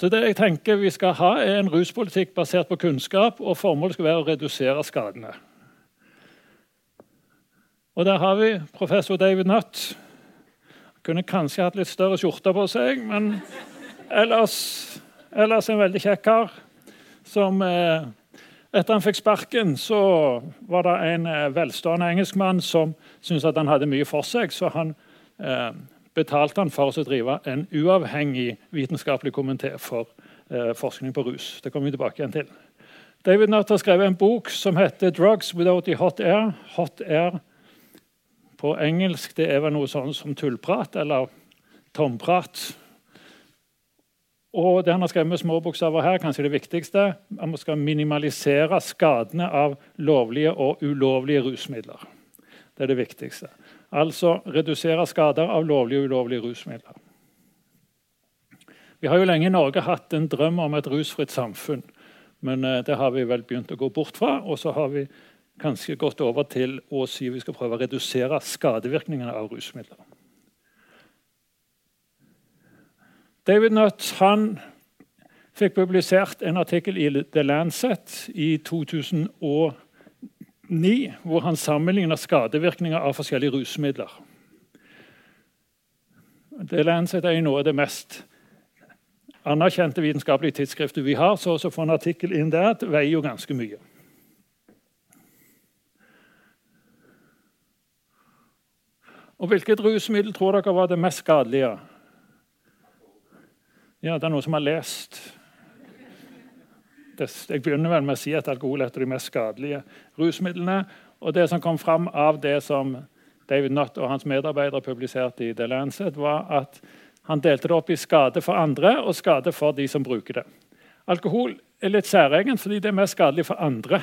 Så det jeg tenker vi skal ha, er en ruspolitikk basert på kunnskap, og formålet skal være å redusere skadene. Og der har vi professor David Nutt. Kunne kanskje hatt litt større skjorte på seg, men ellers, ellers en veldig kjekk kar. Som eh, etter han fikk sparken, så var det en eh, velstående engelskmann som syntes at han hadde mye for seg, så han eh, betalte han for å drive en uavhengig vitenskapelig komité for eh, forskning på rus. Det kommer vi tilbake igjen til. David Nutt har skrevet en bok som heter 'Drugs Without the Hot Air'. Hot air på engelsk det er vel noe sånn som tullprat eller tomprat. Og det han har skrevet med små bokstaver her, kanskje det viktigste, man skal minimalisere skadene av lovlige og ulovlige rusmidler. Det er det viktigste. Altså redusere skader av lovlige og ulovlige rusmidler. Vi har jo lenge i Norge hatt en drøm om et rusfritt samfunn. Men eh, det har vi vel begynt å gå bort fra. Og så har vi kanskje gått over til å si vi skal prøve å redusere skadevirkningene av rusmidler. David Nutt han fikk publisert en artikkel i The Lancet i 2009 hvor han sammenligner skadevirkninger av forskjellige rusmidler. Det Lancet er noe av det mest anerkjente vitenskapelige tidsskriftet vi har. Så å få en artikkel inn der det veier jo ganske mye. Og Hvilket rusmiddel tror dere var det mest skadelige? Ja, Det er noen som har lest. Jeg begynner vel med å si at alkohol er et av de mest skadelige rusmidlene. Og Det som kom fram av det som David Nutt og hans medarbeidere publiserte i The Lancet, var at han delte det opp i skade for andre og skade for de som bruker det. Alkohol er litt særegen fordi det er mer skadelig for andre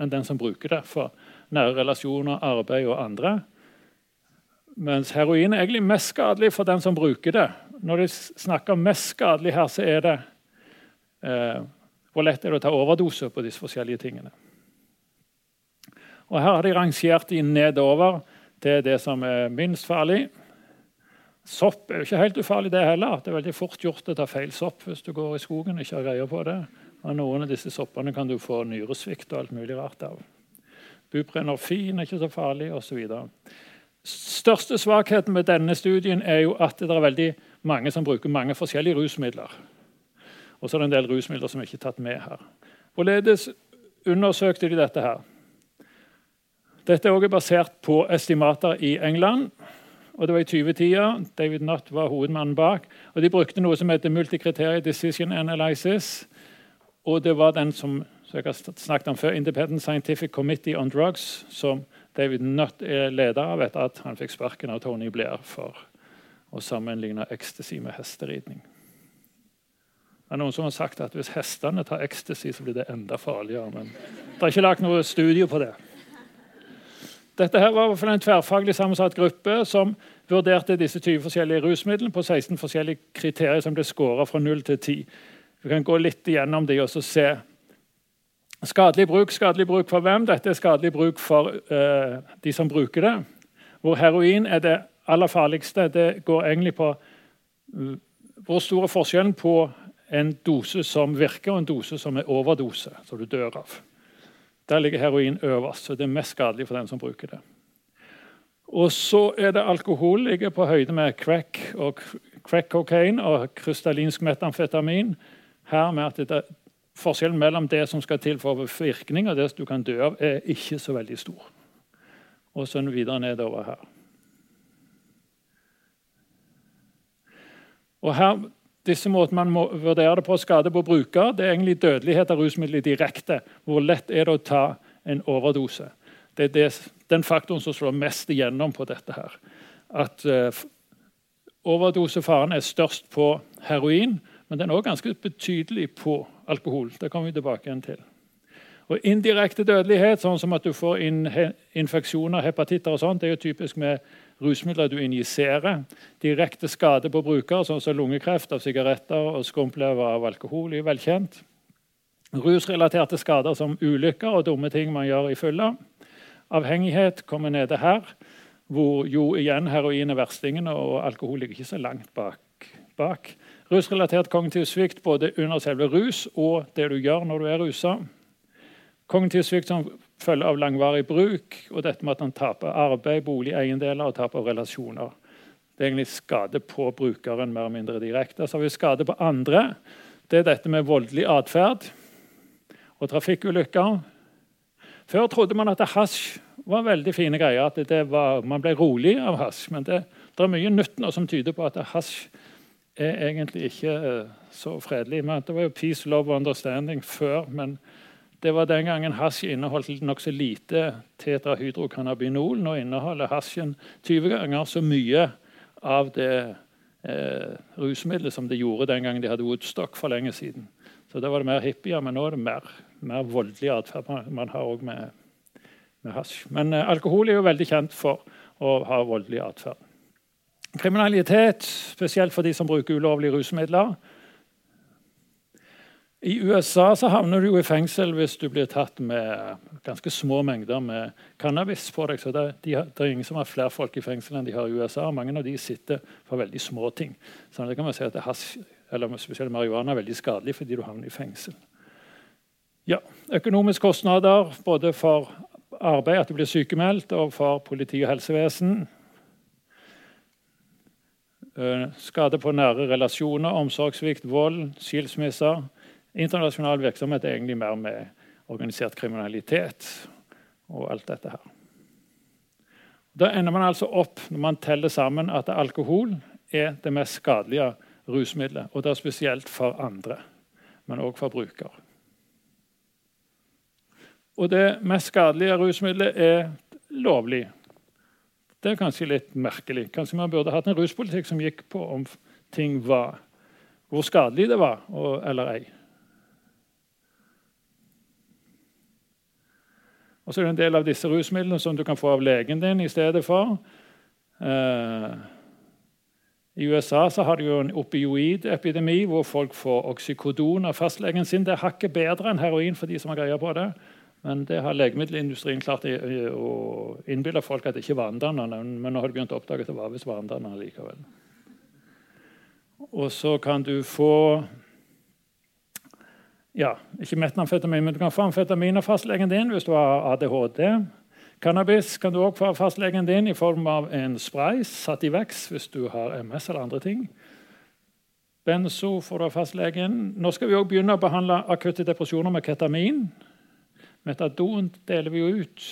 enn den som bruker det. For nære relasjoner, arbeid og andre. Mens heroin er egentlig mest skadelig for den som bruker det. Når de snakker om mest skadelig her, så er det eh, hvor lett er det å ta overdose på disse forskjellige tingene. Og Her har de rangert de nedover til det som er minst farlig. Sopp er jo ikke helt ufarlig, det heller. Det er veldig fort gjort å ta feil sopp hvis du går i skogen og ikke har greie på det. Og Noen av disse soppene kan du få nyresvikt og alt mulig rart av. Buprenorfin er ikke så farlig, osv største svakheten med denne studien er jo at det er veldig mange som bruker mange forskjellige rusmidler. Og så er det en del rusmidler som ikke er tatt med her. Hvorledes undersøkte de dette her? Dette er også basert på estimater i England. og Det var i 20-tida. David Nutt var hovedmannen bak. og De brukte noe som heter multikriterie decision analysis. Og det var den som, som jeg har snakket om før, Independent Scientific Committee on Drugs, som David Nutt er leder av etter at han fikk sparken av Tony Blair for å sammenligne ecstasy med hesteridning. Det er noen som har sagt at Hvis hestene tar ecstasy, så blir det enda farligere. Men det er ikke lagt noe studie på det. Dette her var en tverrfaglig sammensatt gruppe som vurderte disse 20 forskjellige rusmidlene på 16 forskjellige kriterier som ble skåra fra 0 til 10. Vi kan gå litt igjennom de og se Skadelig bruk, skadelig bruk for hvem? Dette er skadelig bruk for uh, de som bruker det. Hvor heroin er det aller farligste. Det går egentlig på uh, hvor stor er forskjellen på en dose som virker, og en dose som er overdose, som du dør av. Der ligger heroin øverst, så det er mest skadelig for den som bruker det. Og så er det alkohol ligger på høyde med crack og crack cocaine og krystallinsk metamfetamin. Her med at det, Forskjellen mellom det som skal til for virkning, og det du kan dø av, er ikke så veldig stor. Og så videre nedover her. Og her, disse måten man må vurdere det på skade på bruker, det er egentlig dødelighet av rusmidler direkte. Hvor lett er det å ta en overdose? Det er det, den faktoren som slår mest igjennom på dette. her. At uh, overdosefaren er størst på heroin, men den er også ganske betydelig på alkohol. Det kommer vi tilbake igjen til. Og Indirekte dødelighet, sånn som at du får in infeksjoner, hepatitter og sånt, det er jo typisk med rusmidler du injiserer. Direkte skade på bruker, sånn som lungekreft av sigaretter og skrumplever av alkohol, er velkjent. Rusrelaterte skader som ulykker og dumme ting man gjør i fylla. Avhengighet kommer nede her, hvor jo igjen heroin er verstingen, og alkohol ligger ikke så langt bak. bak. Rusrelatert kognitiv svikt både under selve rus og det du gjør når du er rusa. Kognitiv svikt som følge av langvarig bruk og dette med at han taper arbeid, bolig, eiendeler og taper relasjoner. Det er egentlig skade på brukeren mer eller mindre direkte. Så har vi skade på andre. Det er dette med voldelig atferd og trafikkulykker. Før trodde man at hasj var veldig fine greier. at var, Man ble rolig av hasj. Men det, det er mye nytt nå som tyder på at hasj er egentlig ikke eh, så fredelig. Men det var jo peace, love og understanding før. men det var den gangen hasj inneholdt nokså lite tetrahydrokannabinol. Nå inneholder hasjen 20 ganger så mye av det eh, rusmiddelet som det gjorde den gangen de hadde Woodstock for lenge siden. Så Da var det mer hippier, men nå er det mer, mer voldelig atferd man, man, har òg med, med hasj. Men eh, alkohol er jo veldig kjent for å ha voldelig atferd. Kriminalitet, spesielt for de som bruker ulovlige rusmidler, i USA så havner du jo i fengsel hvis du blir tatt med ganske små mengder med cannabis på deg. Så det, de, det er ingen som har flere folk i fengsel enn de har i USA. Mange av de sitter for veldig små ting. Så det kan man si at has, eller spesielt marihuana er veldig skadelig fordi du havner i fengsel. Ja, Økonomiske kostnader både for arbeid, at du blir sykemeldt, og for politi og helsevesen. Eh, skade på nære relasjoner, omsorgssvikt, vold, skilsmisser Internasjonal virksomhet er egentlig mer med organisert kriminalitet og alt dette her. Da ender man altså opp når man teller sammen at alkohol er det mest skadelige rusmiddelet. Og det er spesielt for andre, men òg for bruker. Og det mest skadelige rusmiddelet er lovlig. Det er kanskje litt merkelig. Kanskje man burde hatt en ruspolitikk som gikk på om ting var hvor skadelig det var, eller ei. Og så er det en del av disse rusmidlene som du kan få av legen din i stedet for. Eh, I USA så har de jo en opioidepidemi hvor folk får oksykodon av fastlegen sin. Det er hakket bedre enn heroin for de som har greie på det. Men det har legemiddelindustrien klart å innbille folk at det ikke var vanedannende. Men nå har de begynt å oppdage at det var visst vanedannende likevel. Og så kan du få ja, ikke metamfetamin, men du kan få amfetamin av fastlegen din hvis du har ADHD. Cannabis kan du også få av fastlegen din i form av en spray satt i vekst hvis du har MS eller andre ting. Benzo får du av fastlegen. Nå skal vi også begynne å behandle akutte depresjoner med ketamin. Metadon deler vi jo ut.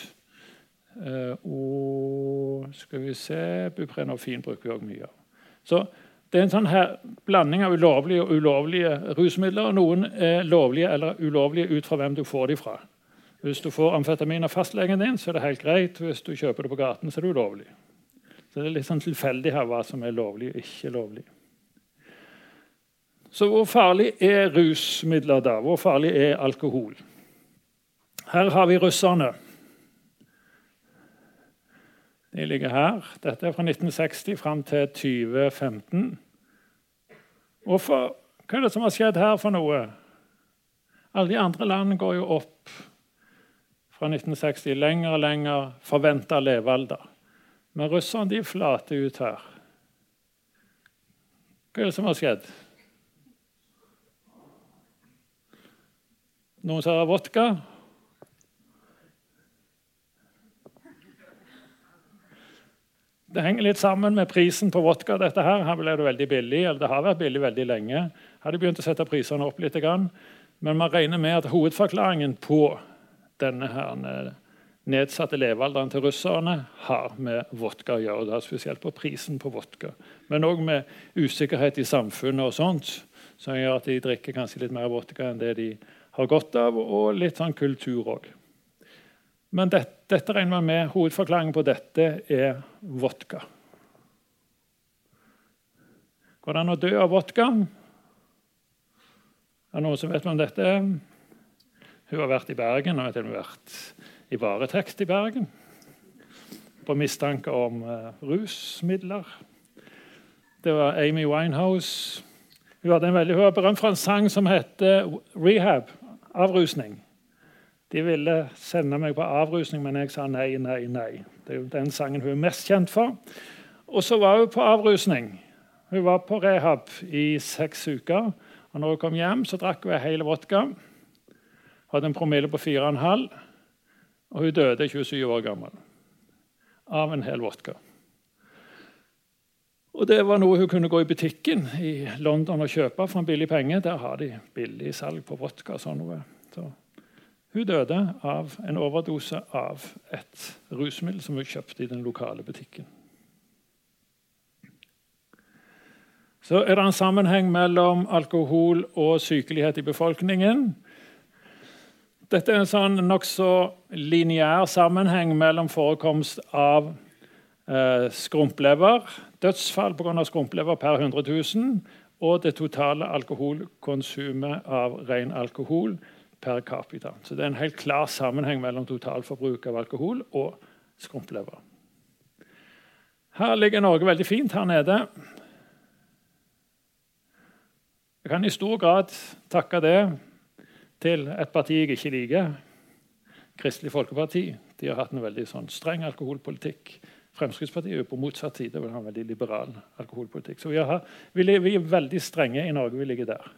Uh, og skal vi se Buprenorfin bruker vi òg mye av. Så det er en sånn her blanding av ulovlige og ulovlige rusmidler. og Noen er lovlige eller ulovlige ut fra hvem du får dem fra. Hvis du får amfetamin av fastlegen din, så er det helt greit. Hvis du kjøper det på gaten, så er det ulovlig. Så det er litt sånn tilfeldig her hva som er lovlig og ikke lovlig. Så hvor farlig er rusmidler da? Hvor farlig er alkohol? Her har vi russerne. De ligger her. Dette er fra 1960 fram til 2015. Hvorfor? Hva er det som har skjedd her for noe? Alle de andre land går jo opp fra 1960. Lenger og lenger forventa levealder. Men russerne de flater ut her. Hva er det som har skjedd? Noen som har vodka? Det henger litt sammen med prisen på vodka. dette her. Her ble det veldig billig, eller det har vært billig veldig lenge. Her de begynt å sette prisene opp litt. Men man regner med at hovedforklaringen på denne her nedsatte levealderen til russerne har med vodka å gjøre. Da, spesielt på prisen på vodka. Men òg med usikkerhet i samfunnet og sånt, som gjør at de drikker kanskje litt mer vodka enn det de har godt av, og litt sånn kultur òg. Men det, dette regner man med. Hovedforklaringen på dette er vodka. Går det an å dø av vodka? Er det noen som vet om dette? Hun har vært i Bergen og har til og med vært i varetekt i Bergen. På mistanke om uh, rusmidler. Det var Amy Winehouse. Hun, hadde en veldig, hun var berømt for en sang som heter 'Rehab'. Avrusning. De ville sende meg på avrusning, men jeg sa nei, nei, nei. Det er jo den sangen hun er mest kjent for. Og så var hun på avrusning. Hun var på rehab i seks uker. og når hun kom hjem, så drakk hun en hel vodka. Hadde en promille på 4,5. Og hun døde 27 år gammel av en hel vodka. Og Det var noe hun kunne gå i butikken i London og kjøpe for en billig penge. Der har de billig salg på vodka. og sånn noe. Så hun døde av en overdose av et rusmiddel som hun kjøpte i den lokale butikken. Så er det en sammenheng mellom alkohol og sykelighet i befolkningen. Dette er en sånn nokså lineær sammenheng mellom forekomst av eh, skrumplever, dødsfall pga. skrumplever per 100 000, og det totale alkoholkonsumet av ren alkohol per capita. Så det er en helt klar sammenheng mellom totalforbruk av alkohol og skrumplever. Her ligger Norge veldig fint her nede. Jeg kan i stor grad takke det til et parti jeg ikke liker, Kristelig Folkeparti. De har hatt en veldig sånn streng alkoholpolitikk. Fremskrittspartiet er jo på motsatt side vil ha en veldig liberal alkoholpolitikk. Så vi, har, vi, er veldig strenge i Norge. Vi ligger der.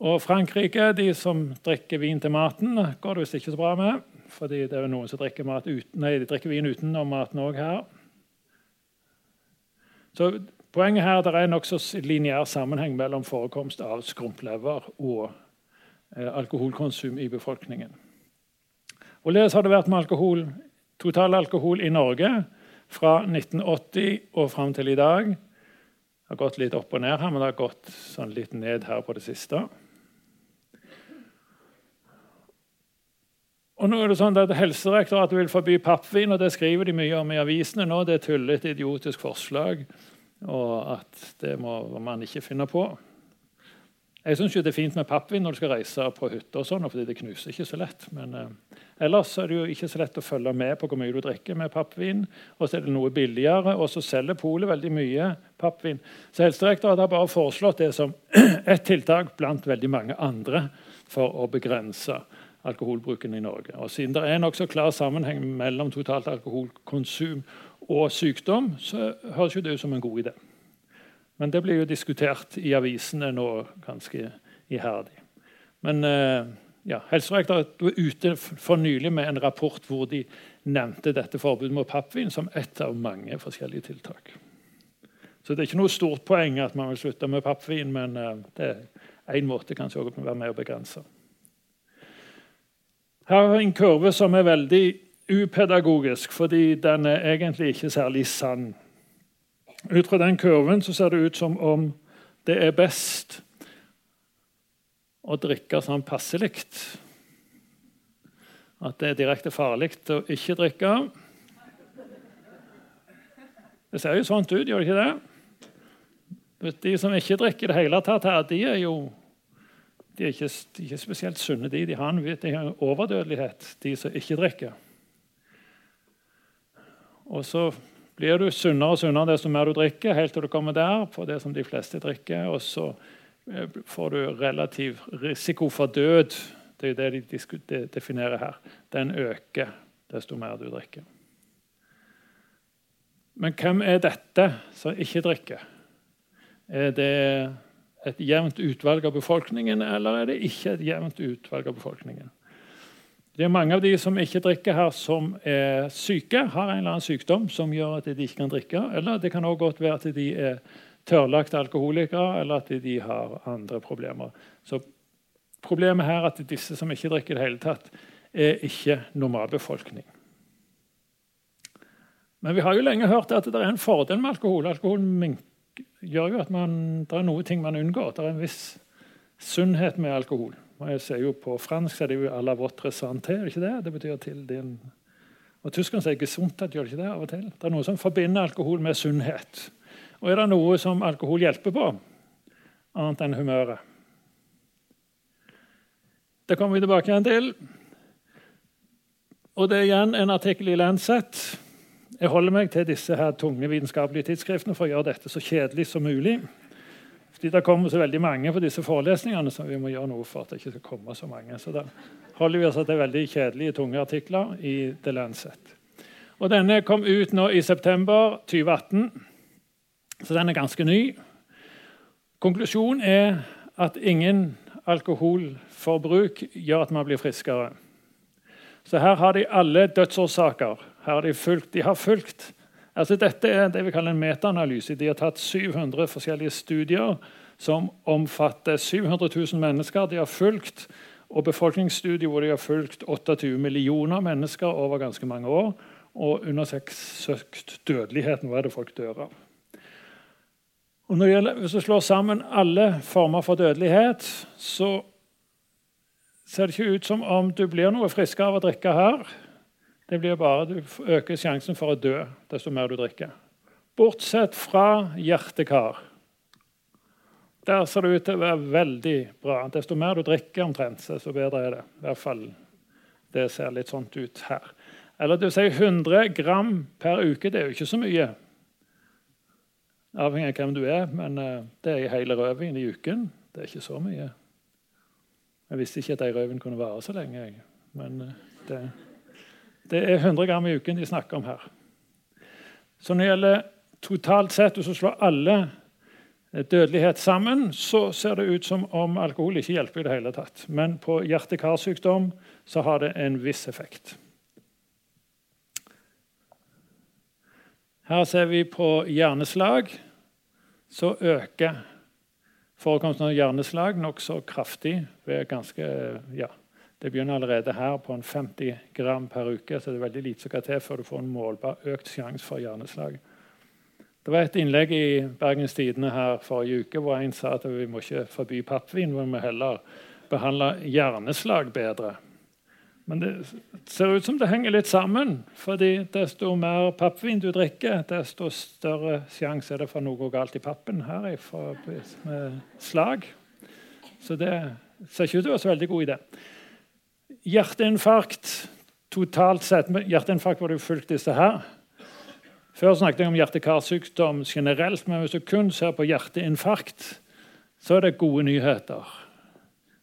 Og Frankrike, de som drikker vin til maten, går det visst ikke så bra med. fordi det er noen som drikker, uten, nei, drikker vin utenom maten òg her. Så Poenget her det er en nokså lineær sammenheng mellom forekomst av skrumplever og eh, alkoholkonsum i befolkningen. Hvorledes har det vært med alkohol, total alkohol i Norge fra 1980 og fram til i dag? Det har gått litt opp og ned her, men det har gått sånn litt ned her på det siste. Og nå er det sånn at Helsedirektoratet vil forby pappvin, og det skriver de mye om i avisene nå. Det er tullete, idiotisk forslag, og at det må man ikke finne på. Jeg syns det er fint med pappvin når du skal reise på hytta, sånn, fordi det knuser ikke så lett. Men eh, ellers er det jo ikke så lett å følge med på hvor mye du drikker med pappvin. Og så er det noe billigere, og så selger Polet veldig mye pappvin. Så Helsedirektoratet har bare foreslått det som ett tiltak blant veldig mange andre for å begrense alkoholbruken i Norge. Og Siden det er nokså klar sammenheng mellom totalt alkoholkonsum og sykdom, så høres jo det ut som en god idé. Men det blir jo diskutert i avisene nå ganske iherdig. Men eh, ja, Helsedirektoratet var ute for nylig med en rapport hvor de nevnte dette forbudet mot pappvin som ett av mange forskjellige tiltak. Så det er ikke noe stort poeng at man vil slutte med pappvin, men eh, det er én måte kanskje å være med å begrense. Her vi en kurve som er veldig upedagogisk, fordi den er egentlig ikke særlig sann. Ut fra den kurven så ser det ut som om det er best å drikke sånn passelig. At det er direkte farlig å ikke drikke. Det ser jo sånn ut, gjør det ikke det? De som ikke drikker i det hele tatt her, de er jo de er, ikke, de er spesielt sunne. De, de har en, de har en overdødelighet, de som ikke drikker. Og så blir du sunnere og sunnere desto mer du drikker, helt til du kommer der på det som de fleste drikker. Og så eh, får du relativ risiko for død. Det er det de definerer her. Den øker desto mer du drikker. Men hvem er dette som ikke drikker? Er det et jevnt utvalg av befolkningen, eller er det ikke et jevnt utvalg av befolkningen? Det er Mange av de som ikke drikker her, som er syke, har en eller annen sykdom som gjør at de ikke kan drikke. Eller det kan også godt være at de er tørrlagte alkoholikere, eller at de har andre problemer. Så Problemet her er at disse som ikke drikker i det hele tatt, er ikke normalbefolkning. Men vi har jo lenge hørt at det er en fordel med alkohol. Alkohol gjør jo at man, det er noe ting man unngår. Det er en viss sunnhet med alkohol. Jeg ser jo På fransk er det jo 'à la votre santé'. Ikke det? Det betyr til din Og Tyskerne sier 'gesundhet'. Gjør det ikke det av og til? Det er noe som forbinder alkohol med sunnhet. Og er det noe som alkohol hjelper på, annet enn humøret? Det kommer vi tilbake igjen til. Og det er igjen en artikkel i Lancet jeg holder meg til disse her tunge vitenskapelige tidsskriftene for å gjøre dette så kjedelig som mulig. Fordi Det kommer så veldig mange på disse forelesningene, så vi må gjøre noe for at det ikke skal komme så mange. Så da holder vi oss til veldig kjedelige, tunge artikler i The Lancet. Og Denne kom ut nå i september 2018. Så den er ganske ny. Konklusjonen er at ingen alkoholforbruk gjør at man blir friskere. Så her har de alle dødsårsaker. Har de, fulgt, de har fulgt altså Dette er det vi kaller en metaanalyse. De har tatt 700 forskjellige studier som omfatter 700 000 mennesker. De har fulgt og befolkningsstudier hvor de har fulgt 28 millioner mennesker over ganske mange år. Og undersøkt dødeligheten. Hva er det folk dør av? Og når gjelder, Hvis du slår sammen alle former for dødelighet, så ser det ikke ut som om du blir noe friskere av å drikke her. Det blir bare Du øker sjansen for å dø desto mer du drikker. Bortsett fra hjertekar. Der ser det ut til å være veldig bra. Desto mer du drikker, omtrent, desto bedre er det. I hvert fall det ser litt sånt ut her. Eller du sier 100 gram per uke. Det er jo ikke så mye. Avhengig av hvem du er, men eh, det er i hele rødvin i uken. Det er ikke så mye. Jeg visste ikke at ei rødvin kunne vare så lenge. Jeg. Men eh, det, det, er 100 gram i uken de snakker om her. Så når det gjelder totalt sett, hvis du slår alle eh, dødelighet sammen, så ser det ut som om alkohol ikke hjelper i det hele tatt. Men på hjerte-karsykdom så har det en viss effekt. Her ser vi på hjerneslag så øker forekomsten av hjerneslag nokså kraftig. ved Ganske, ja, det begynner allerede her på en 50 gram per uke. så det er veldig lite som skal til før du får en målbar økt sjanse for hjerneslag. Det var et innlegg i Bergens Tidende her forrige uke hvor en sa at vi må ikke forby pappvin, vi må heller behandle hjerneslag bedre. Men det ser ut som det henger litt sammen. fordi Desto mer pappvin du drikker, desto større sjanse er det for noe galt i pappen her med slag. Så det ser ikke ut til å være så veldig god idé. Hjerteinfarkt totalt sett Hjerteinfarkt var det jo fulgt disse her. Før snakket jeg om hjerte-karsykdom generelt, men hvis du kun ser på hjerteinfarkt, så er det gode nyheter.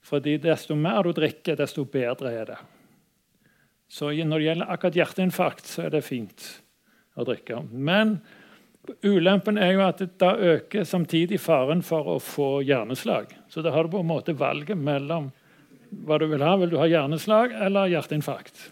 Fordi desto mer du drikker, desto bedre er det. Så når det gjelder akkurat hjerteinfarkt, så er det fint å drikke. Men ulempen er jo at da øker samtidig faren for å få hjerneslag. Så da har du på en måte valget mellom hva du vil ha. Vil du ha hjerneslag eller hjerteinfarkt?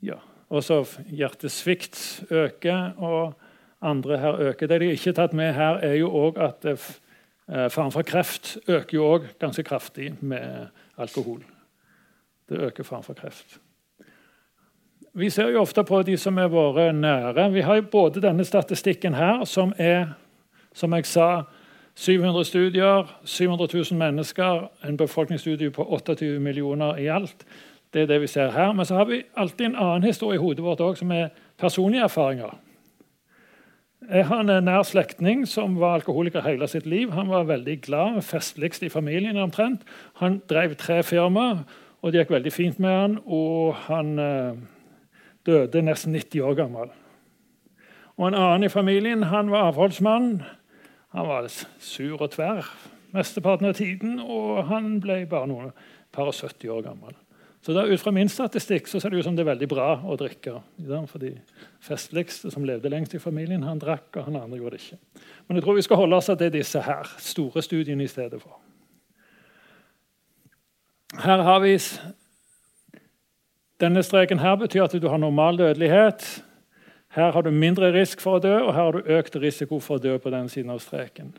Ja. Og så hjertesvikt øker, og andre her øker. Det de ikke tatt med her, er jo òg at Eh, faren for kreft øker jo òg ganske kraftig med alkohol. Det øker faren for kreft. Vi ser jo ofte på de som er våre nære. Vi har jo både denne statistikken her, som er som jeg sa, 700 studier, 700 000 mennesker, en befolkningsstudie på 28 millioner i alt. Det er det vi ser her. Men så har vi alltid en annen historie i hodet vårt òg, som er personlige erfaringer. Jeg har en nær slektning som var alkoholiker hele sitt liv. Han var veldig glad, festligst i familien omtrent. Han drev tre firmaer, og det gikk veldig fint med han, og han eh, døde nesten 90 år gammel. Og En annen i familien han var avholdsmann. Han var sur og tverr mesteparten av tiden, og han ble bare noen par og 70 år gammel. Så da, Ut fra min statistikk så ser det ut som det er veldig bra å drikke. For de festligste som levde lengst i familien, han drakk, og han andre gjorde det ikke. Men jeg tror vi skal holde oss til disse her, store studiene i stedet for. Her har vi Denne streken her betyr at du har normal dødelighet. Her har du mindre risk for å dø, og her har du økt risiko for å dø på den siden av streken.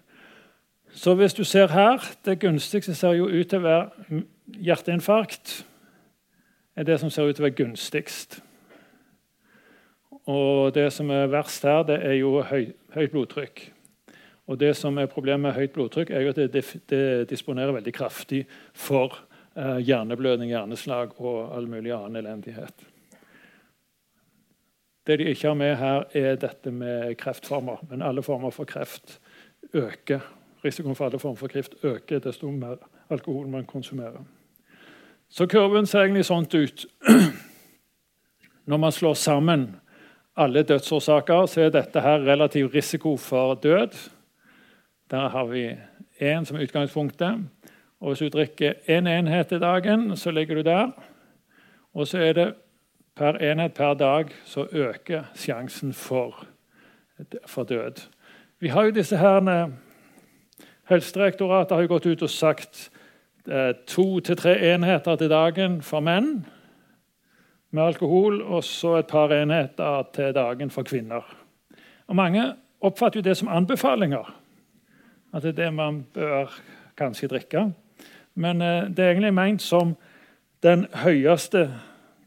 Så hvis du ser her, Det gunstigste ser jo ut til å være hjerteinfarkt er det som ser ut til å være gunstigst. Og det som er verst her, det er jo høy, høyt blodtrykk. Og det som er Problemet med høyt blodtrykk er jo at det, det disponerer veldig kraftig for eh, hjerneblødning, hjerneslag og all mulig annen elendighet. Det de ikke har med her, er dette med kreftformer. Men alle former for kreft øker. Risikoen for alle former for kreft øker desto mer alkohol man konsumerer. Så kurven ser egentlig sånn ut. Når man slår sammen alle dødsårsaker, så er dette her relativ risiko for død. Der har vi én som utgangspunktet. Og Hvis du drikker én en enhet i dagen, så ligger du der. Og så er det per enhet per dag, så øker sjansen for, for død. Vi har jo disse herne, Helsedirektoratet har jo gått ut og sagt eh, to til tre enheter til dagen for menn med alkohol, og så et par enheter til dagen for kvinner. Og Mange oppfatter jo det som anbefalinger, at det er det man bør kanskje drikke. Men eh, det er egentlig ment som den høyeste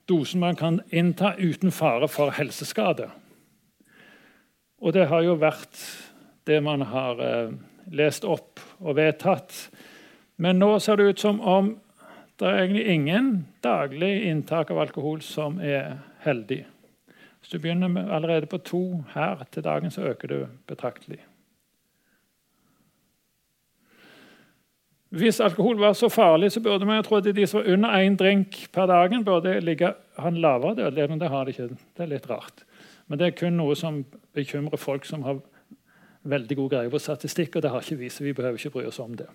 dosen man kan innta uten fare for helseskade. Og det har jo vært det man har eh, lest opp og vedtatt. Men nå ser det ut som om det er egentlig ingen daglig inntak av alkohol som er heldig. Hvis du begynner allerede på to her til dagen, så øker du betraktelig. Hvis alkohol var så farlig, så burde man tro at de som var under én drink per dagen, burde ligge, han lavere dødelighet. Men det har de ikke. Det er litt rart. Men det er kun noe som bekymrer folk som har veldig god greie på statistikk, og det har ikke vi, så vi behøver ikke bry oss om det.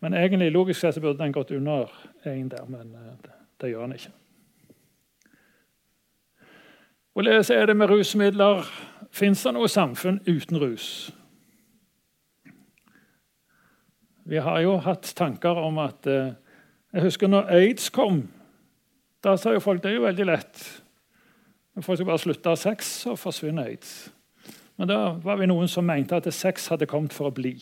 Men egentlig, logisk sett burde den gått under én der, men eh, det, det gjør den ikke. Hvordan er det med rusmidler? Fins det noe samfunn uten rus? Vi har jo hatt tanker om at eh, Jeg husker når aids kom. Da sa jo folk det er jo veldig lett. Når folk skal bare slutte av sex, så forsvinner aids. Men da var vi noen som mente at sex hadde kommet for å bli.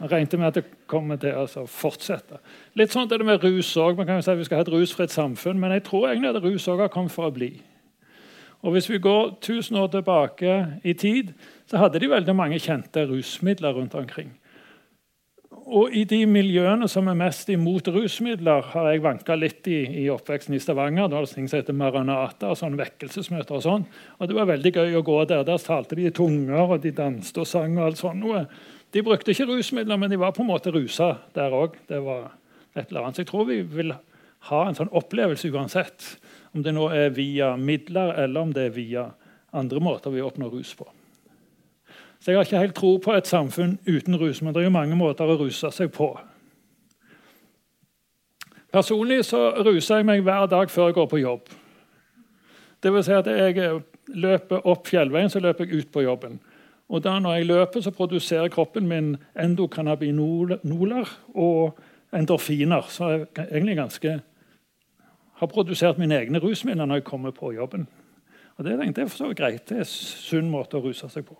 Jeg regnet med at det kommer til å fortsette. Litt sånn er det med rus òg. Man kan jo si at vi skal ha et rusfritt samfunn, men jeg tror egentlig at rus òg har kommet for å bli. Og Hvis vi går 1000 år tilbake i tid, så hadde de veldig mange kjente rusmidler rundt omkring. Og i de miljøene som er mest imot rusmidler, har jeg vanka litt i, i oppveksten i Stavanger. Da var det ting som heter Maranata og sånn vekkelsesmøter. og sånn. Og Det var veldig gøy å gå der. Der talte de i tunger, og de danste og sang. og alt sånt noe. De brukte ikke rusmidler, men de var på en måte rusa der òg. Jeg tror vi vil ha en sånn opplevelse uansett. Om det nå er via midler, eller om det er via andre måter vi oppnår rus på. Så jeg har ikke helt tro på et samfunn uten rus, men det er jo mange måter å ruse seg på. Personlig så ruser jeg meg hver dag før jeg går på jobb. Det vil si at jeg løper opp fjellveien, så løper jeg ut på jobben. Og da når jeg løper, så produserer kroppen min endokannabinoler og endorfiner. Så jeg egentlig ganske har produsert mine egne rusmidler når jeg kommer på jobben. Og Det, det er for så greit. Det er en sunn måte å ruse seg på.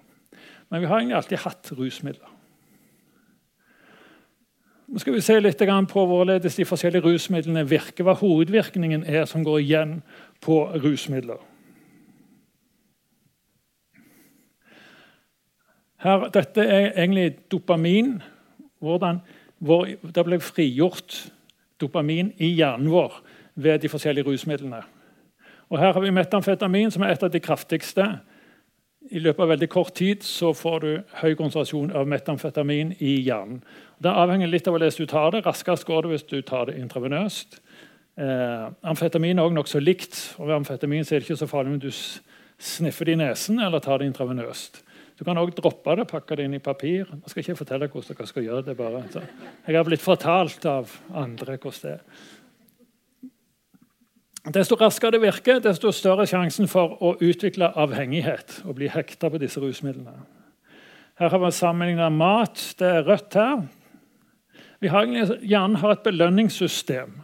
Men vi har egentlig alltid hatt rusmidler. Nå skal vi se litt på hvorledes de forskjellige rusmidlene virker. Hva hovedvirkningen er som går igjen på rusmidler. Her, dette er egentlig dopamin. Hvordan, hvor det ble frigjort dopamin i hjernen vår ved de forskjellige rusmidlene. Og Her har vi metamfetamin, som er et av de kraftigste i løpet av veldig kort tid så får du høy konsentrasjon av metamfetamin i hjernen. Det avhenger litt av hvordan du tar det. Raskest går det hvis du tar det intravenøst. Eh, amfetamin er også nokså likt. og ved amfetamin er det ikke så farlig om du sniffer det i nesen eller tar det intravenøst. Du kan også droppe det, pakke det inn i papir. Jeg skal ikke fortelle hvordan dere skal gjøre det. bare. jeg har blitt fortalt av andre hvordan det er. Desto raskere det virker, desto større sjansen for å utvikle avhengighet og bli hekta på disse rusmidlene. Her har vi sammenligna mat. Det er rødt her. Vi har Hjernen har et belønningssystem.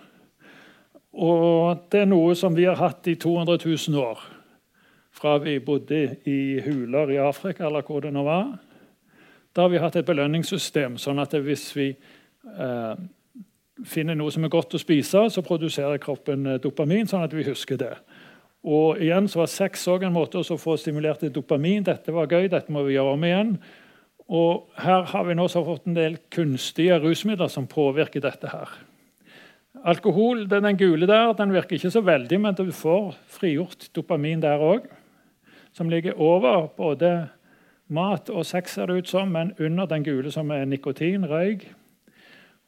Og det er noe som vi har hatt i 200 000 år. Fra vi bodde i huler i Afrika, eller hvor det nå var. Da har vi hatt et belønningssystem, sånn at hvis vi eh, finner noe som er godt å spise, så produserer kroppen eh, dopamin, sånn at vi husker det. Og igjen så var Sex også en måte å få stimulert dopamin. Dette var gøy, dette må vi gjøre om igjen. Og Her har vi nå fått en del kunstige rusmidler som påvirker dette. her. Alkohol den gule der, den virker ikke så veldig, men du får frigjort dopamin der òg. Som ligger over både mat og sex, ser det ut som, men under den gule som er nikotin, røyk.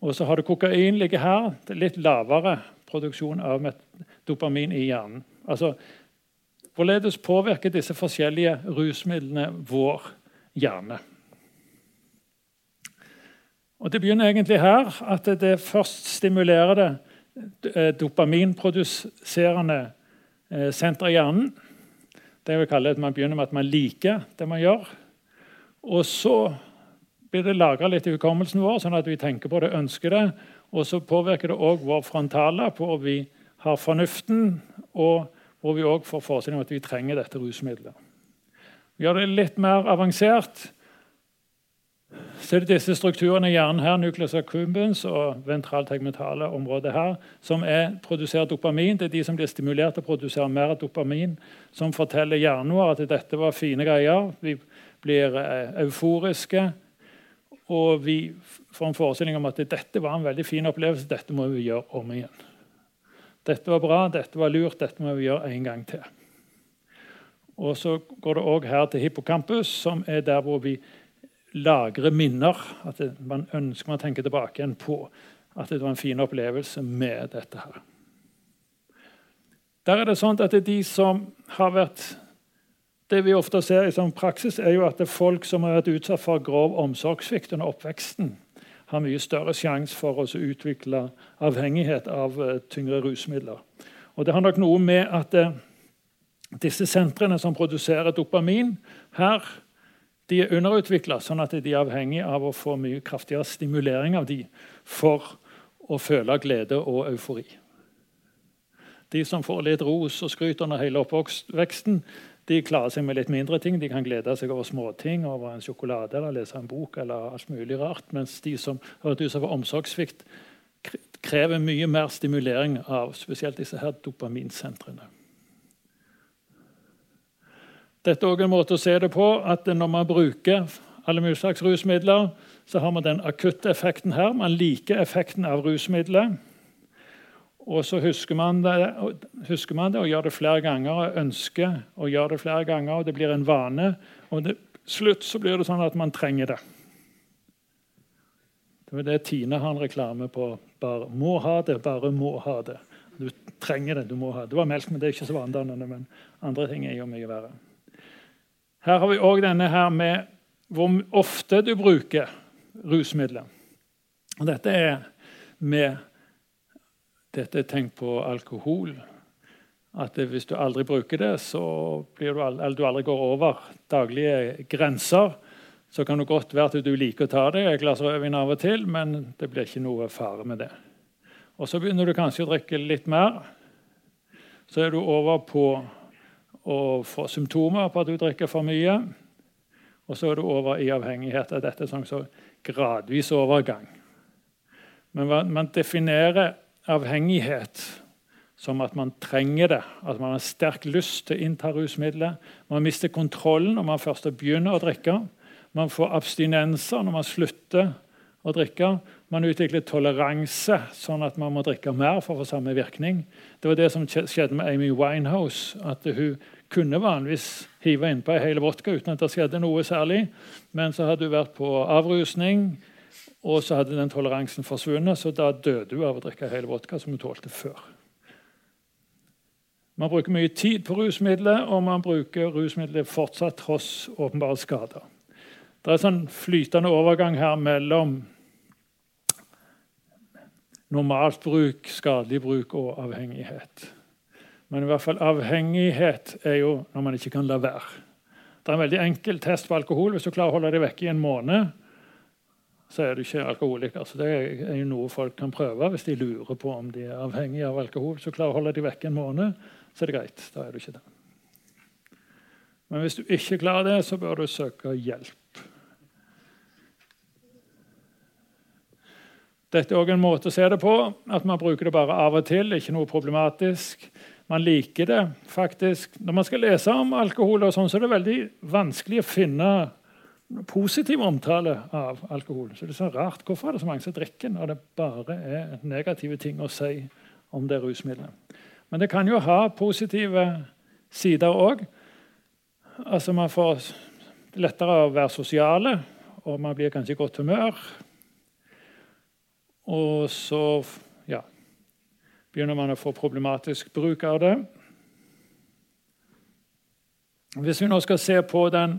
Og så har du kokain ligger her. Det er litt lavere produksjon av dopamin i hjernen. Altså, Hvorledes påvirker disse forskjellige rusmidlene vår hjerne? Og Det begynner egentlig her, at det først stimulerer det eh, dopaminproduserende eh, senter i hjernen. Det vil kalle at Man begynner med at man liker det man gjør. Og så blir det lagra litt i hukommelsen vår, sånn at vi tenker på det, ønsker det. Og så påvirker det òg vår frontale, på at vi har fornuften, og hvor vi òg får forestilling om at vi trenger dette rusmiddelet. Vi gjør det litt mer avansert. Så er disse strukturene i hjernen her, nucleus accumbens og ventraltegmentale området her, som er produserer dopamin. Det er de som blir stimulert til å produsere mer dopamin, som forteller hjernen vår at dette var fine greier. Vi blir eh, euforiske. Og vi får en forestilling om at dette var en veldig fin opplevelse. Dette må vi gjøre om igjen. Dette var bra, dette var lurt, dette må vi gjøre en gang til. Og så går det òg her til hippocampus, som er der hvor vi lagrer minner. At det, man ønsker man tenker tilbake igjen på at det var en fin opplevelse med dette her. Der er det sånn at det er de som har vært det vi ofte ser i sånn praksis, er jo at det er folk som har vært utsatt for grov omsorgssvikt under oppveksten, har mye større sjanse for å utvikle avhengighet av uh, tyngre rusmidler. Og Det har nok noe med at uh, disse sentrene som produserer dopamin her, de er underutvikla, sånn at de er avhengig av å få mye kraftigere stimulering av de for å føle glede og eufori. De som får litt ros og skryt under hele oppveksten, de klarer seg med litt mindre ting. De kan glede seg over småting, over en sjokolade eller lese en bok. eller alt mulig rart, Mens de som vært utsatt for omsorgssvikt, krever mye mer stimulering av spesielt disse her dopaminsentrene. Dette er også en måte å se det på at når man bruker alle mulige slags rusmidler, så har man den akutte effekten her. Man liker effekten av rusmiddelet. Og så husker man, det, husker man, det, og gjør det flere ganger og ønsker å gjøre det flere ganger. og Det blir en vane. Og til slutt så blir det sånn at man trenger det. Det var det Tine har en reklame på. Bare må ha det, bare må ha det. Du trenger det, du må ha det. Det var melk, men det er ikke så vanedannende. Men andre ting er jo mye verre. Her har vi òg denne her med hvor ofte du bruker rusmidler. Og dette er med dette er tenkt på alkohol. At hvis du aldri bruker det, så blir du, eller du aldri går over daglige grenser, så kan det godt være at du liker å ta deg et glass rødvin av og til, men det blir ikke noe fare med det. Og Så begynner du kanskje å drikke litt mer. Så er du over på å få symptomer på at du drikker for mye. Og så er du over i avhengighet av dette som så gradvis overgang. Men man definerer avhengighet som at man trenger det, at man har sterk lyst til å innta rusmidler. Man mister kontrollen når man først begynner å drikke. Man får abstinenser når man slutter å drikke. Man utvikler toleranse, sånn at man må drikke mer for å få samme virkning. Det var det som skjedde med Amy Winehouse. at Hun kunne vanligvis hive innpå ei hel vodka uten at det skjedde noe særlig. Men så hadde hun vært på avrusning, og så hadde den toleransen forsvunnet, så da døde hun av å drikke hele vodka som hun tålte før. Man bruker mye tid på rusmidler, og man bruker rusmidler fortsatt tross åpenbare skader. Det er en sånn flytende overgang her mellom normalt bruk, skadelig bruk og avhengighet. Men i hvert fall avhengighet er jo når man ikke kan la være. Det er en veldig enkel test på alkohol. Hvis du klarer å holde deg vekke i en måned, så er du ikke alkoholiker. Så det er jo noe folk kan prøve hvis de lurer på om de er avhengige av alkohol. Så klarer å holde de vekk en måned, så er det greit. Da er du ikke det. Men hvis du ikke klarer det, så bør du søke hjelp. Dette er òg en måte å se det på. At man bruker det bare av og til. Ikke noe problematisk. Man liker det faktisk. Når man skal lese om alkohol, og sånn, så er det veldig vanskelig å finne positiv omtale av alkohol. Så det er så rart. Hvorfor er det så mange som drikker når det bare er negative ting å si om det rusmiddelet? Men det kan jo ha positive sider òg. Altså, man får lettere å være sosiale, og man blir kanskje i godt humør. Og så ja, begynner man å få problematisk bruk av det. Hvis vi nå skal se på den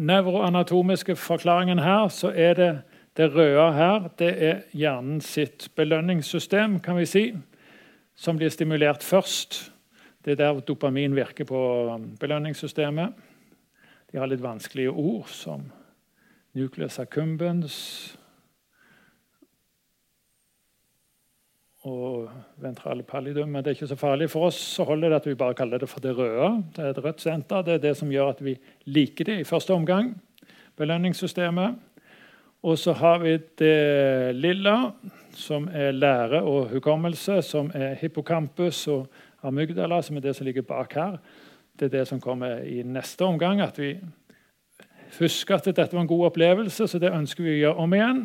nevroanatomiske forklaringen her, så er det det røde her det er hjernen sitt belønningssystem, kan vi si, som blir stimulert først. Det er der dopamin virker på belønningssystemet. De har litt vanskelige ord som nucleus accumbens og ventrale pallidum. Men det er ikke så farlig. For oss så holder det at vi bare kaller det for det røde. Det er et rødt senter. Det er det som gjør at vi liker det i første omgang. Belønningssystemet. Og så har vi det lilla, som er lære og hukommelse, som er hippocampus og amygdala, som er det som ligger bak her. Det er det som kommer i neste omgang. At vi husker at dette var en god opplevelse, så det ønsker vi å gjøre om igjen.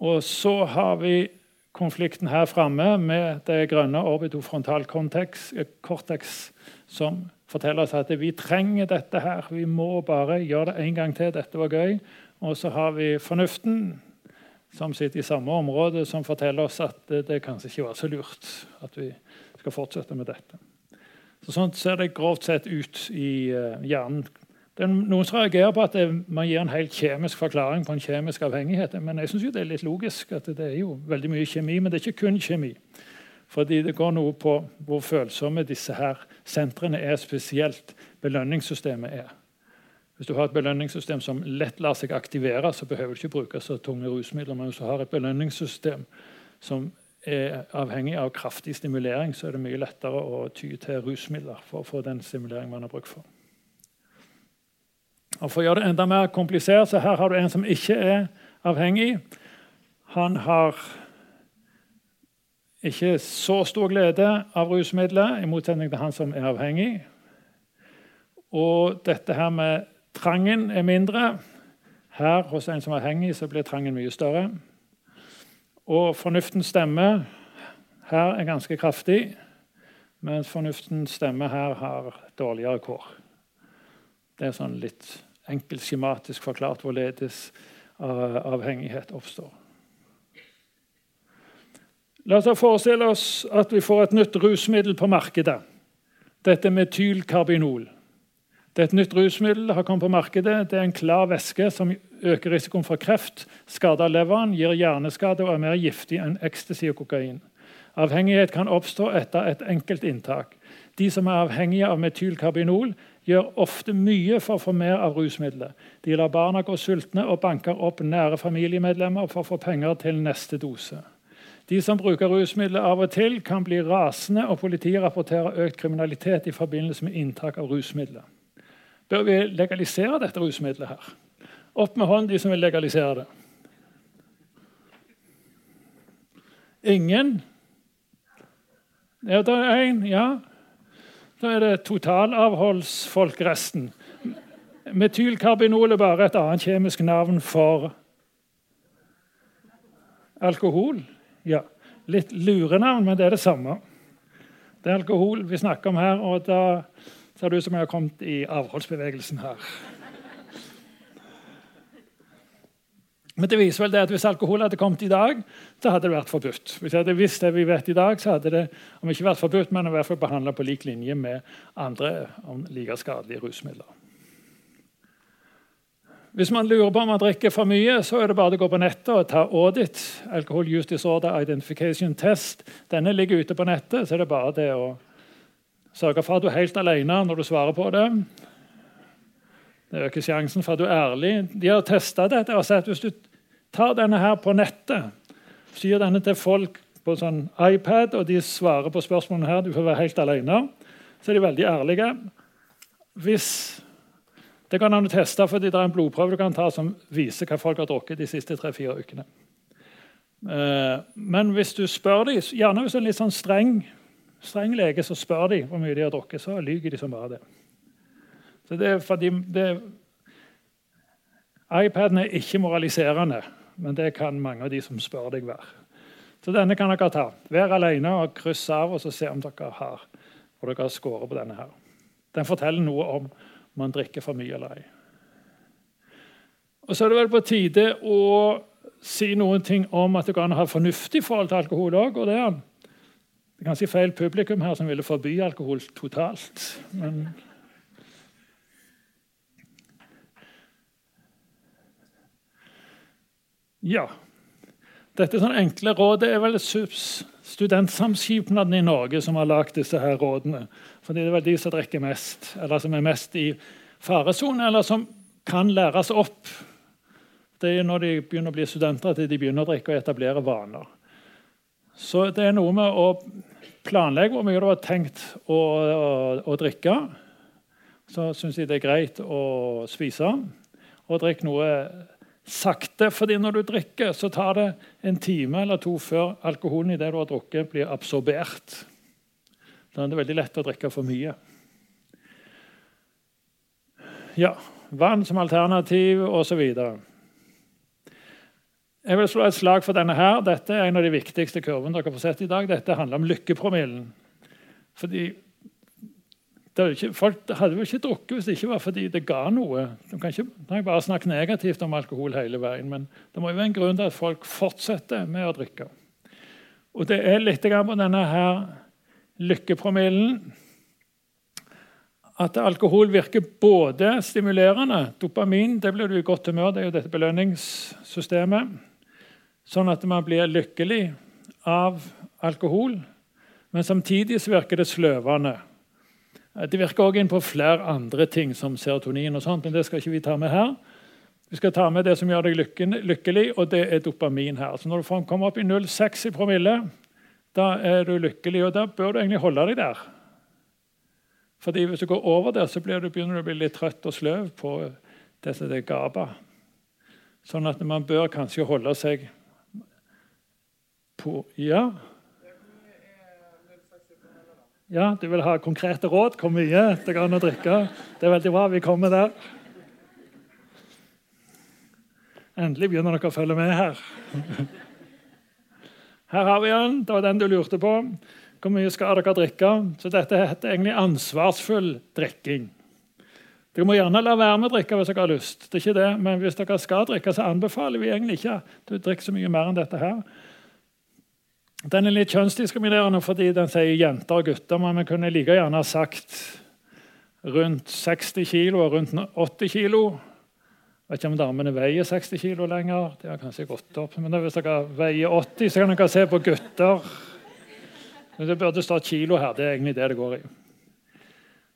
Og så har vi konflikten her framme med det grønne orbitofrontalkortex, som forteller oss at vi trenger dette her. Vi må bare gjøre det en gang til. Dette var gøy. Og så har vi fornuften, som sitter i samme område, som forteller oss at det, det kanskje ikke var så lurt at vi skal fortsette med dette. Så sånn ser det grovt sett ut i uh, hjernen. Det er noen som reagerer på at det, man gir en helt kjemisk forklaring på en kjemisk avhengighet. Men jeg syns det er litt logisk. at Det er jo veldig mye kjemi, men det er ikke kun kjemi. Fordi det går noe på hvor følsomme disse her sentrene er, spesielt belønningssystemet er. Hvis du har et belønningssystem som lett lar seg aktivere, så behøver du ikke bruke så tunge rusmidler. Men hvis du har et belønningssystem som er avhengig av kraftig stimulering, så er det mye lettere å ty til rusmidler for å få den stimuleringen man har bruk for. Og For å gjøre det enda mer komplisert, så her har du en som ikke er avhengig. Han har ikke så stor glede av rusmidler, i motsetning til han som er avhengig. Og dette her med trangen er mindre. Her hos en som er avhengig, så blir trangen mye større. Og fornuftens stemme her er ganske kraftig, mens fornuftens stemme her har dårligere kår. Det er sånn litt enkelt skjematisk forklart hvorledes avhengighet oppstår. La oss forestille oss at vi får et nytt rusmiddel på markedet. Dette er metylkarbinol. Det er et nytt rusmiddel har kommet på markedet. Det er en klar væske som øker risikoen for kreft, skader leveren, gir hjerneskade og er mer giftig enn ecstasy og kokain. Avhengighet kan oppstå etter et enkelt inntak. De som er avhengige av metylkarbinol, gjør ofte mye for å få mer av rusmidlet. De lar barna gå sultne og banker opp nære familiemedlemmer for å få penger til neste dose. De som bruker rusmidler av og til, kan bli rasende, og politiet rapporterer økt kriminalitet i forbindelse med inntak av rusmidler. Bør vi legalisere dette rusmiddelet her? Opp med hånd, de som vil legalisere det. Ingen? Er det én? Ja. Da er det totalavholdsfolkresten. Metylkarbinol er bare et annet kjemisk navn for alkohol. Ja, Litt lurenavn, men det er det samme. Det er alkohol vi snakker om her, og da ser det ut som jeg har kommet i avholdsbevegelsen her. Men det viser vel det at hvis alkohol hadde kommet i dag, så hadde det vært forbudt. Hvis jeg hadde visst det vi vet i dag, så hadde det om ikke vært forbudt, men i hvert fall behandla på lik linje med andre om like skadelige rusmidler. Hvis man lurer på om man drikker for mye, så er det bare å gå på nettet og ta audit. Alcohol Use Disorder Identification Test. Denne ligger ute på nettet, så er det bare det å sørge for at du er helt alene når du svarer på det. Det øker sjansen for at du er ærlig. De har testa dette og sett hvis du tar denne her på nettet, syr denne til folk på sånn iPad, og de svarer på spørsmålene her, du får være helt alene, så er de veldig ærlige. Hvis det kan han teste fordi det er en blodprøve du kan ta som viser hva folk har drukket de siste tre-fire ukene. Eh, men hvis du spør dem, gjerne hvis du er en litt sånn streng, streng lege, så spør de hvor mye de har drukket, så lyver de som bare det. Så det er fordi det, iPaden er ikke moraliserende, men det kan mange av de som spør deg, være. Så denne kan dere ta. Vær alene og kryss av og så se om dere har og dere har skåret på denne. her. Den forteller noe om man drikker for mye eller ei. Og Så er det vel på tide å si noen ting om at det går an å ha fornuftig forhold til alkohol òg. Og det er kanskje feil publikum her som ville forby alkohol totalt. men... Ja. Dette sånn enkle rådet er vel studentsamskipnaden i Norge som har lagd disse her rådene. Fordi det er vel de som drikker mest, eller som er mest i faresone, eller som kan læres opp. Det er når de begynner å bli studenter, at de begynner å drikke og etablere vaner. Så det er noe med å planlegge hvor mye du har tenkt å, å, å drikke. Så syns jeg det er greit å spise. Og drikke noe sakte. fordi når du drikker, så tar det en time eller to før alkoholen i det du har drukket, blir absorbert. Da er det veldig lett å drikke for mye. Ja, vann som alternativ osv. Jeg vil slå et slag for denne. her. Dette er en av de viktigste kurvene dere får sett i dag. Dette handler om lykkepromillen. Fordi ikke, folk hadde jo ikke drukket hvis det ikke var fordi det ga noe. De kan ikke, kan bare snakke negativt om alkohol hele veien, men det må jo være en grunn til at folk fortsetter med å drikke. Og Det er litt på denne her lykkepromillen at alkohol virker både stimulerende Dopamin det blir du i godt humør, det er jo dette belønningssystemet. Sånn at man blir lykkelig av alkohol. Men samtidig virker det sløvende. Det virker også inn på flere andre ting, som serotonin, og sånt, men det skal ikke vi ta med her. Vi skal ta med det som gjør deg lykkelig, og det er dopamin her. Så Når du kommer opp i 0,6 i promille, da er du lykkelig, og da bør du egentlig holde deg der. Fordi Hvis du går over der, så du, begynner du å bli litt trøtt og sløv på det som er GABA. Sånn at man bør kanskje holde seg på Ja? Ja, Du vil ha konkrete råd? Hvor mye det går an å drikke? Det er veldig bra. Vi kommer der. Endelig begynner dere å følge med her. Her har vi den. Det var den du lurte på. Hvor mye skal dere drikke? Så Dette heter egentlig ansvarsfull drikking. Dere må gjerne la være med å drikke hvis dere har lyst. Det er ikke det, Men hvis dere skal drikke, så anbefaler vi egentlig ikke at du drikker så mye mer enn dette her. Den er litt kjønnsdiskriminerende fordi den sier jenter og gutter, men vi kunne like gjerne ha sagt rundt 60 kg og rundt 80 kg. Vet ikke om damene veier 60 kg lenger. Det har kanskje gått opp. Men hvis dere veier 80, så kan dere se på gutter. Det burde stå kilo her. Det er egentlig det det går i.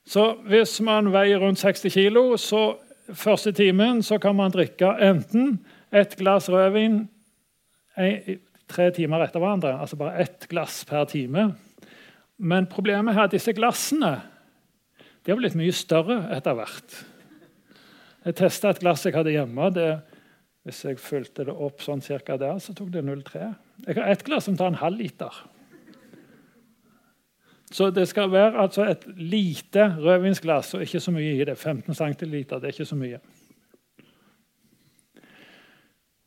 Så hvis man veier rundt 60 kg, så første timen så kan man drikke enten et glass rødvin tre timer etter hverandre. Altså bare ett glass per time. Men problemet er at disse glassene de har blitt mye større etter hvert. Jeg testa et glass jeg hadde hjemme. Det, hvis jeg fulgte det opp sånn cirka der, så tok det 0,3. Jeg har ett glass som tar en halv liter. Så det skal være altså et lite rødvinsglass og ikke så mye i det. 15 cm, det er ikke så mye.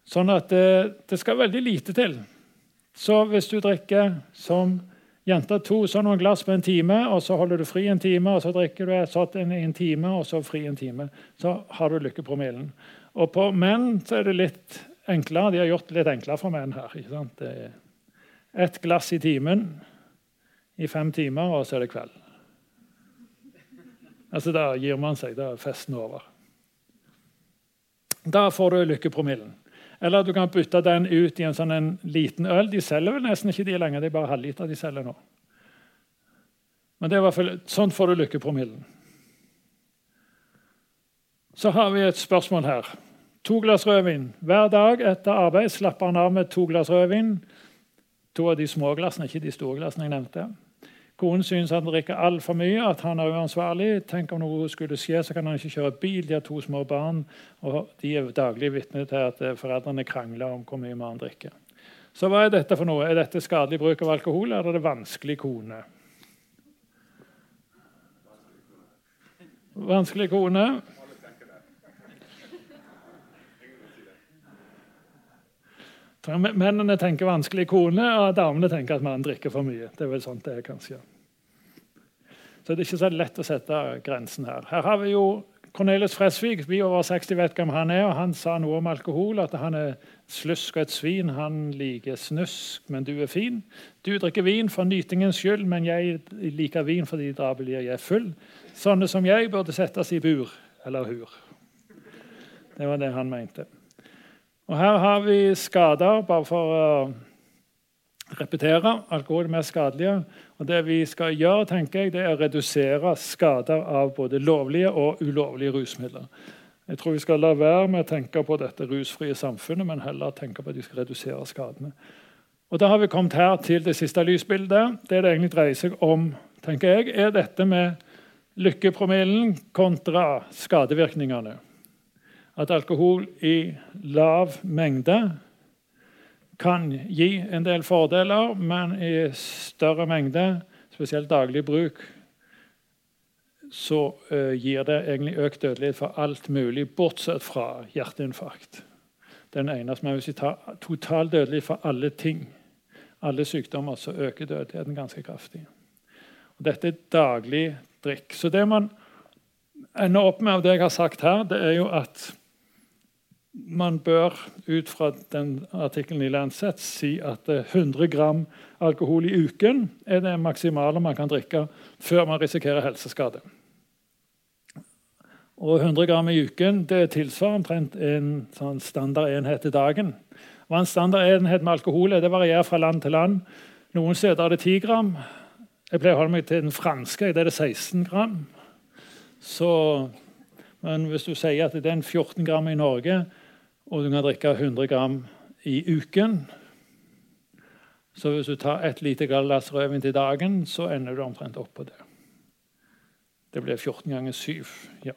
Sånn at det, det skal veldig lite til. Så hvis du drikker som jente to sånn noen glass på en time, og så holder du fri en time, og så drikker du et sånt en, en time, og så fri en time, så har du lykkepromillen. Og på menn så er det litt enklere. De har gjort det litt enklere for menn her. ikke sant? Det er ett glass i timen i fem timer, og så er det kveld. Altså, Da gir man seg. Da er festen over. Da får du lykkepromillen. Eller du kan bytte den ut i en sånn en liten øl. De selger vel nesten ikke de lenger. Det er bare halvliter de selger nå. Men det er i hvert fall, sånn får du lykkepromillen. Så har vi et spørsmål her. To glass rødvin. Hver dag etter arbeid slapper han av med to glass rødvin. To av de små glassene, ikke de store glassene jeg nevnte. Konen syns han drikker altfor mye, at han er uansvarlig. Tenk om noe skulle skje, så kan han ikke kjøre bil. De har to små barn, og de er daglig vitne til at eh, foreldrene krangler om hvor mye mannen drikker. Så hva er dette for noe? Er dette skadelig bruk av alkohol, eller er det vanskelig kone? Vanskelig kone. Mennene tenker 'vanskelig kone', og damene tenker at mannen drikker for mye. Det er vel sånt det er, kanskje. Så det er ikke så lett å sette grensen her. Her har vi jo Cornelius Fresvik. Vi over 60 vet hvem han er. og Han sa noe om alkohol, at han er slusk og et svin. Han liker snusk, men du er fin. Du drikker vin for nytingens skyld, men jeg liker vin fordi da blir jeg full. Sånne som jeg burde settes i bur eller hur. Det var det han mente. Og Her har vi skader, bare for å repetere. Alkohol er mest skadelige. Og det vi skal gjøre, tenker jeg, det er å redusere skader av både lovlige og ulovlige rusmidler. Jeg tror vi skal la være med å tenke på dette rusfrie samfunnet, men heller tenke på at vi skal redusere skadene. Og Da har vi kommet her til det siste lysbildet. Det det egentlig dreier seg om, tenker jeg, er dette med lykkepromillen kontra skadevirkningene. At alkohol i lav mengde kan gi en del fordeler, men i større mengde, spesielt daglig bruk, så uh, gir det egentlig økt dødelighet for alt mulig, bortsett fra hjerteinfarkt. Den eneste, men Hvis vi tar total dødelighet for alle ting, alle sykdommer, så øker dødeligheten ganske kraftig. Og dette er daglig drikk. Så det man ender opp med av det jeg har sagt her, det er jo at man bør ut fra den artikkelen i Lancet si at 100 eh, gram alkohol i uken er det maksimale man kan drikke før man risikerer helseskade. Og 100 gram i uken det tilsvarer omtrent en sånn standardenhet i dagen. Hva en standardenhet med alkohol er, det varierer fra land til land. Noen steder er det 10 gram. Jeg pleier å holde meg til den franske. Det er det 16 gram. Så, men hvis du sier at det er en 14 gram i Norge, og du kan drikke 100 gram i uken Så hvis du tar et lite glass rødvin til dagen, så ender du omtrent opp på det. Det blir 14 ganger 7. Ja.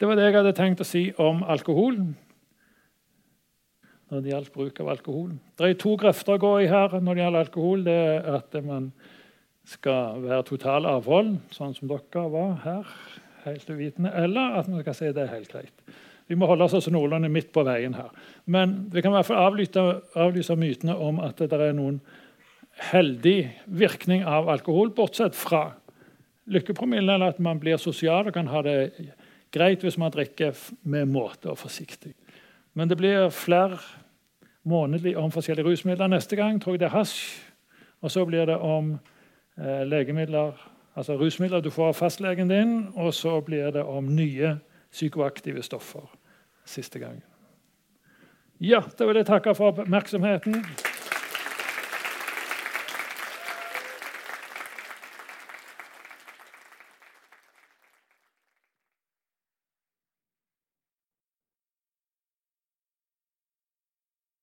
Det var det jeg hadde tenkt å si om alkohol. Når det gjaldt bruk av alkohol. Det er to grøfter å gå i her når det gjelder alkohol. Det er at man skal være total avhold, sånn som dere var her helt uvitende, eller at vi kan si det er helt greit. Vi må holde oss noenlunde midt på veien her. Men vi kan i hvert fall avlyse, avlyse mytene om at det er noen heldig virkning av alkohol, bortsett fra lykkepromillen, eller at man blir sosial og kan ha det greit hvis man drikker med måte og forsiktig. Men det blir flere månedlig om forskjellige rusmidler. Neste gang tror jeg det er hasj. Og så blir det om eh, legemidler altså rusmidler du får av fastlegen din, og så blir det om nye psykoaktive stoffer siste gangen. Ja, da vil jeg takke for oppmerksomheten.